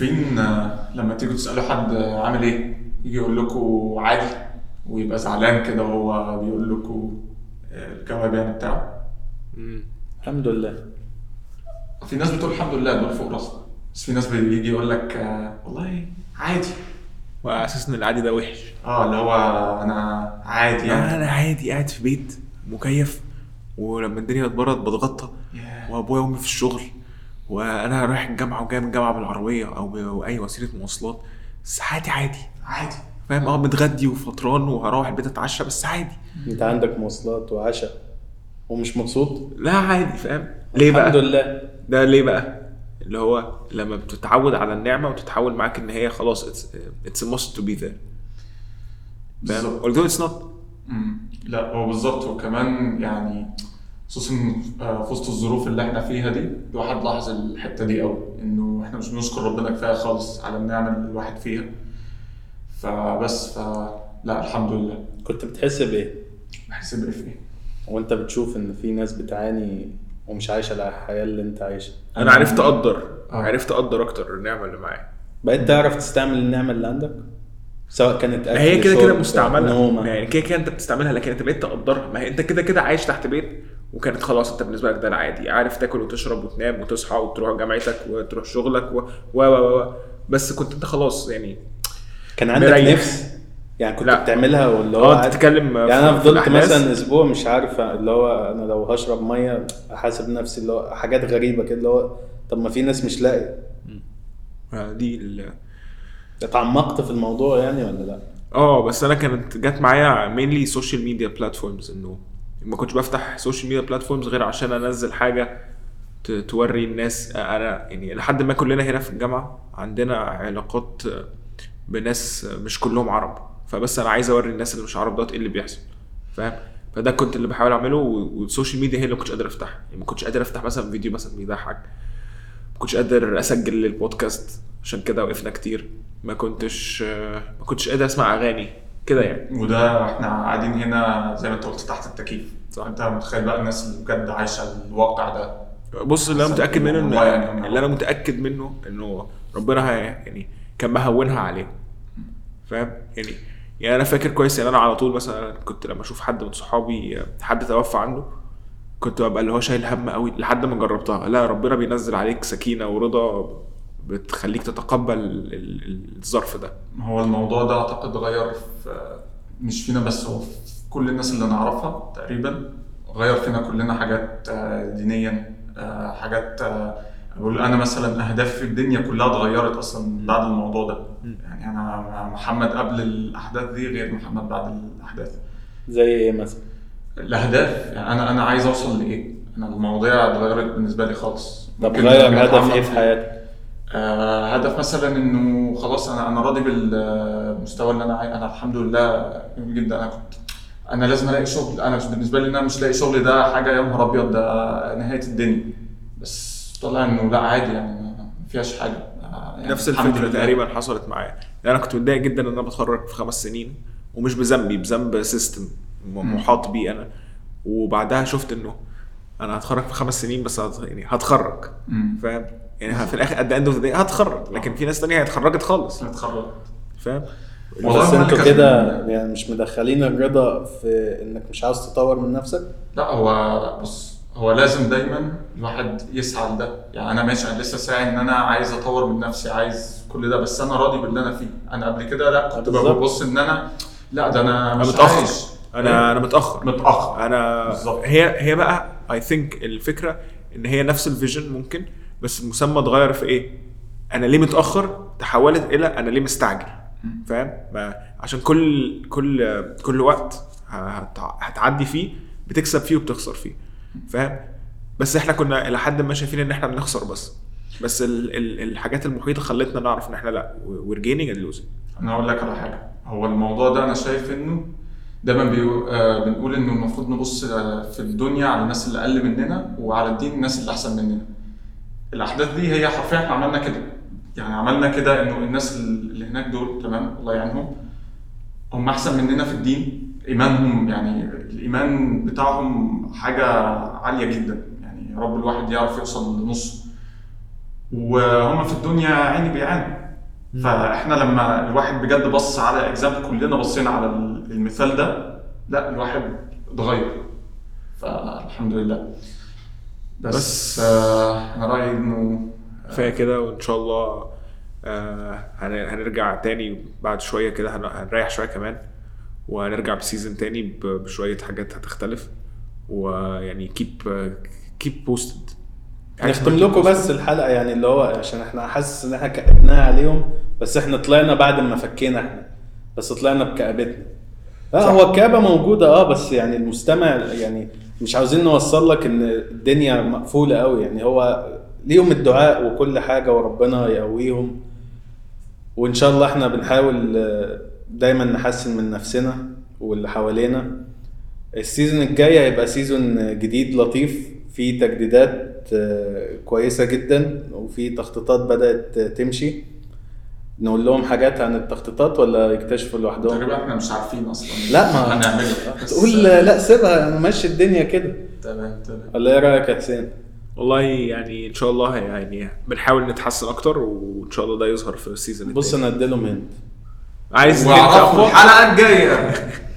عارفين آه، لما تيجوا تسألوا حد آه، عامل إيه؟ يجي يقول لكم عادي ويبقى زعلان كده وهو بيقول لكم آه، الجواب يعني بتاعه. الحمد لله. في ناس بتقول الحمد لله دول فوق راسنا. بس في ناس بيجي يقول لك والله عادي. وعلى أساس إن العادي ده وحش. آه اللي هو أنا عادي يعني. أنا عادي قاعد في بيت مكيف ولما الدنيا تبرد بتغطى. ياه. وأبويا وأمي في الشغل. وأنا رايح الجامعة وجاي من الجامعة بالعربية أو باي وسيلة مواصلات بس عادي عادي. عادي. فاهم؟ آه متغدي وفطران وهروح البيت أتعشى بس عادي. أنت عندك مواصلات وعشاء ومش مبسوط؟ لا عادي فاهم؟ ليه بقى؟ الحمد لله. ده ليه بقى؟ اللي هو لما بتتعود على النعمة وتتحول معاك إن هي خلاص it's it's to be there. فاهم؟ بالظبط. although it's not. مم. لا هو بالظبط. وكمان يعني خصوصا آه، في وسط الظروف اللي إحنا فيها دي الواحد لاحظ الحتة دي قوي إنه إحنا مش بنشكر ربنا كفاية خالص على النعمة اللي الواحد فيها. فبس ف لا الحمد لله. كنت بتحس بإيه؟ بحس بإيه؟ في إيه؟ وأنت بتشوف إن في ناس بتعاني ومش عايشة الحياة اللي أنت عايشها. أنا عرفت أقدر آه. عرفت أقدر أكتر النعمة اللي معايا. بقيت تعرف تستعمل النعمة اللي عندك؟ سواء كانت اكل ما هي كده كده مستعملة. يعني كده كده أنت بتستعملها لكن أنت بقيت تقدرها. ما هي أنت كده كده عايش تحت بيت. وكانت خلاص انت بالنسبة لك ده العادي عارف تاكل وتشرب وتنام وتصحى وتروح جامعتك وتروح شغلك و و و و بس كنت انت خلاص يعني كان عندك مريح. نفس يعني كنت لا. بتعملها ولا هو آه عادي؟ تتكلم يعني أنا فضلت. مثلا أسبوع مش عارف اللي هو أنا لو هشرب مية أحاسب نفسي اللي هو حاجات غريبة كده اللي هو طب ما في ناس مش لاقية آه، دي ال- اتعمقت في الموضوع يعني ولا لا؟ آه بس أنا كانت جت معايا mainly social media platforms إنه ما كنتش بفتح social media platforms غير عشان انزل حاجة توري الناس. أنا يعني لحد ما كلنا هنا في الجامعة عندنا علاقات بناس مش كلهم عرب. فبس أنا عايز أوري الناس اللي مش عرب دوت إيه اللي بيحصل فاهم؟ فده كنت اللي بحاول أعمله وال social media هي اللي ما كنتش قادر افتحها يعني ما كنتش قادر أفتح مثلا فيديو مثلا بيضحك. ما كنتش قادر أسجل البودكاست عشان كده وقفنا كتير. ما كنتش ما كنتش قادر أسمع أغاني. كده يعني. وده إحنا قاعدين هنا زي ما انت قلت تحت التكييف. صح. انت متخيل بقى الناس اللي بجد عايشة الواقع ده؟ بص اللي أنا متأكد منه والله يعني اللي أنا متأكد منه إنه ربنا هي يعني كان مهونها عليهم. فاهم؟ يعني يعني أنا فاكر كويس يعني أنا على طول مثلا كنت لما أشوف حد من صحابي حد توفى عنده كنت ببقى اللي هو شايل هم قوي لحد ما جربتها. لا ربنا بينزل عليك سكينة ورضا بتخليك تتقبل ال- ال- الظرف ده. هو الموضوع ده أعتقد غير في مش فينا بس هو في كل الناس اللي نعرفها تقريبا غير فينا كلنا حاجات آه، دينيا آه، حاجات آه، بقول أنا مثلا أهدافي في الدنيا كلها اتغيرت أصلا بعد الموضوع ده. يعني أنا محمد قبل الأحداث دي غير محمد بعد الأحداث. زي إيه مثلا؟ الأهداف يعني أنا أنا عايز أوصل لإيه؟ أنا المواضيع اتغيرت بالنسبة لي خالص. طب غير لما هدف أتعمق إيه في حياتك؟ آه هدف مثلا إنه خلاص أنا أنا راضي بالمستوى اللي أنا عاي... أنا الحمد لله جميل جدا. أنا كنت أنا لازم ألاقي شغل. أنا بالنسبة لي إن أنا مش لاقي شغل ده حاجة يا نهار أبيض ده نهاية الدنيا. بس طلع إنه لا عادي يعني ما فيهاش حاجة. آه، يعني نفس الفكرة. تقريبا حصلت معايا. يعني أنا كنت متضايق جدا إن أنا بتخرج في خمس سنين ومش بذنبي بذنب system. محاط بيه أنا. وبعدها شفت إنه أنا هتخرج في خمس سنين بس هت... يعني هتخرج. فاهم؟ يعني في الآخر قد end هتخرج لكن في ناس تانية هي اتخرجت خالص. أنا اتخرجت فاهم؟ والله بس أنتوا كده يعني مش مدخلين الرضا في إنك مش عاوز تطور من نفسك؟ لا هو بص هو لازم دايما الواحد يسعى لده. يعني أنا ماشي أنا لسه ساعي إن أنا عايز أطور من نفسي عايز كل ده بس أنا راضي باللي أنا فيه. أنا قبل كده لا كنت. ببص إن أنا لا ده أنا أنا مش متأخر. عايش. أنا أنا متأخر. متأخر. أنا بالظبط. هي هي بقى I think الفكرة إن هي نفس ال vision ممكن بس المسمى اتغير في إيه؟ أنا ليه متأخر تحولت إلى أنا ليه مستعجل فاهم؟ عشان كل كل كل وقت هت- هتعدي فيه بتكسب فيه وبتخسر فيه فاهم؟ بس إحنا كنا إلى حد ما شايفين إن إحنا بنخسر بس بس ال ال الحاجات المحيطة خلتنا نعرف إن إحنا لأ we're gaining and losing أنا أقول لك على حاجة هو الموضوع ده أنا شايف إنه دايما. آه بنقول إنه المفروض نبص آه، في الدنيا على الناس اللي أقل مننا وعلى الدين الناس اللي أحسن مننا الأحداث دي هي حرفيا إحنا عملنا كده. يعني عملنا كده إنه الناس اللي هناك دول تمام الله يعينهم هم أحسن مننا في الدين. إيمانهم يعني الإيمان بتاعهم حاجة عالية جدا. يعني يا رب الواحد يعرف يوصل لنص وهم في الدنيا عيني بيعانوا. فإحنا لما الواحد بجد بص على اكزامبل كلنا بصينا على المثال ده لا الواحد اتغير. فالحمد لله. بس, بس- آه أنا رأيي إنه كفاية كده وإن شاء الله آه هن- هنرجع تاني بعد شوية كده هن- هنريح شوية كمان وهنرجع ب season تاني ب- بشوية حاجات هتختلف ويعني keep keep posted نختم لكم بس الحلقة يعني اللي هو عشان إحنا حاسس إن إحنا كئبناها عليهم بس إحنا طلعنا بعد ما فكينا إحنا بس طلعنا بكآبتنا. لا صح. هو الكآبة موجودة آه بس يعني المستمع يعني مش عاوزين نوصل لك إن الدنيا مقفولة قوي يعني هو ليهم الدعاء وكل حاجة وربنا يقويهم. وإن شاء الله إحنا بنحاول آه، دايما نحسن من نفسنا واللي حوالينا. ال season الجاي هيبقى season جديد لطيف. فيه تجديدات آه، كويسة جدا وفي تخطيطات بدأت تمشي. نقول لهم حاجات عن التخطيطات ولا يكتشفوا لوحدهم؟ تقريبا إحنا مش عارفين أصلا. لا ما هنعملها تقول لا سيبها أنا ماشي الدنيا كده. تمام تمام. ولا إيه رأيك يا حسين؟ والله يعني إن شاء الله يعني بنحاول نتحسن أكتر وإن شاء الله ده يظهر في ال season بص. أنا اديلهم hint. عايز؟ الحلقة الجاية.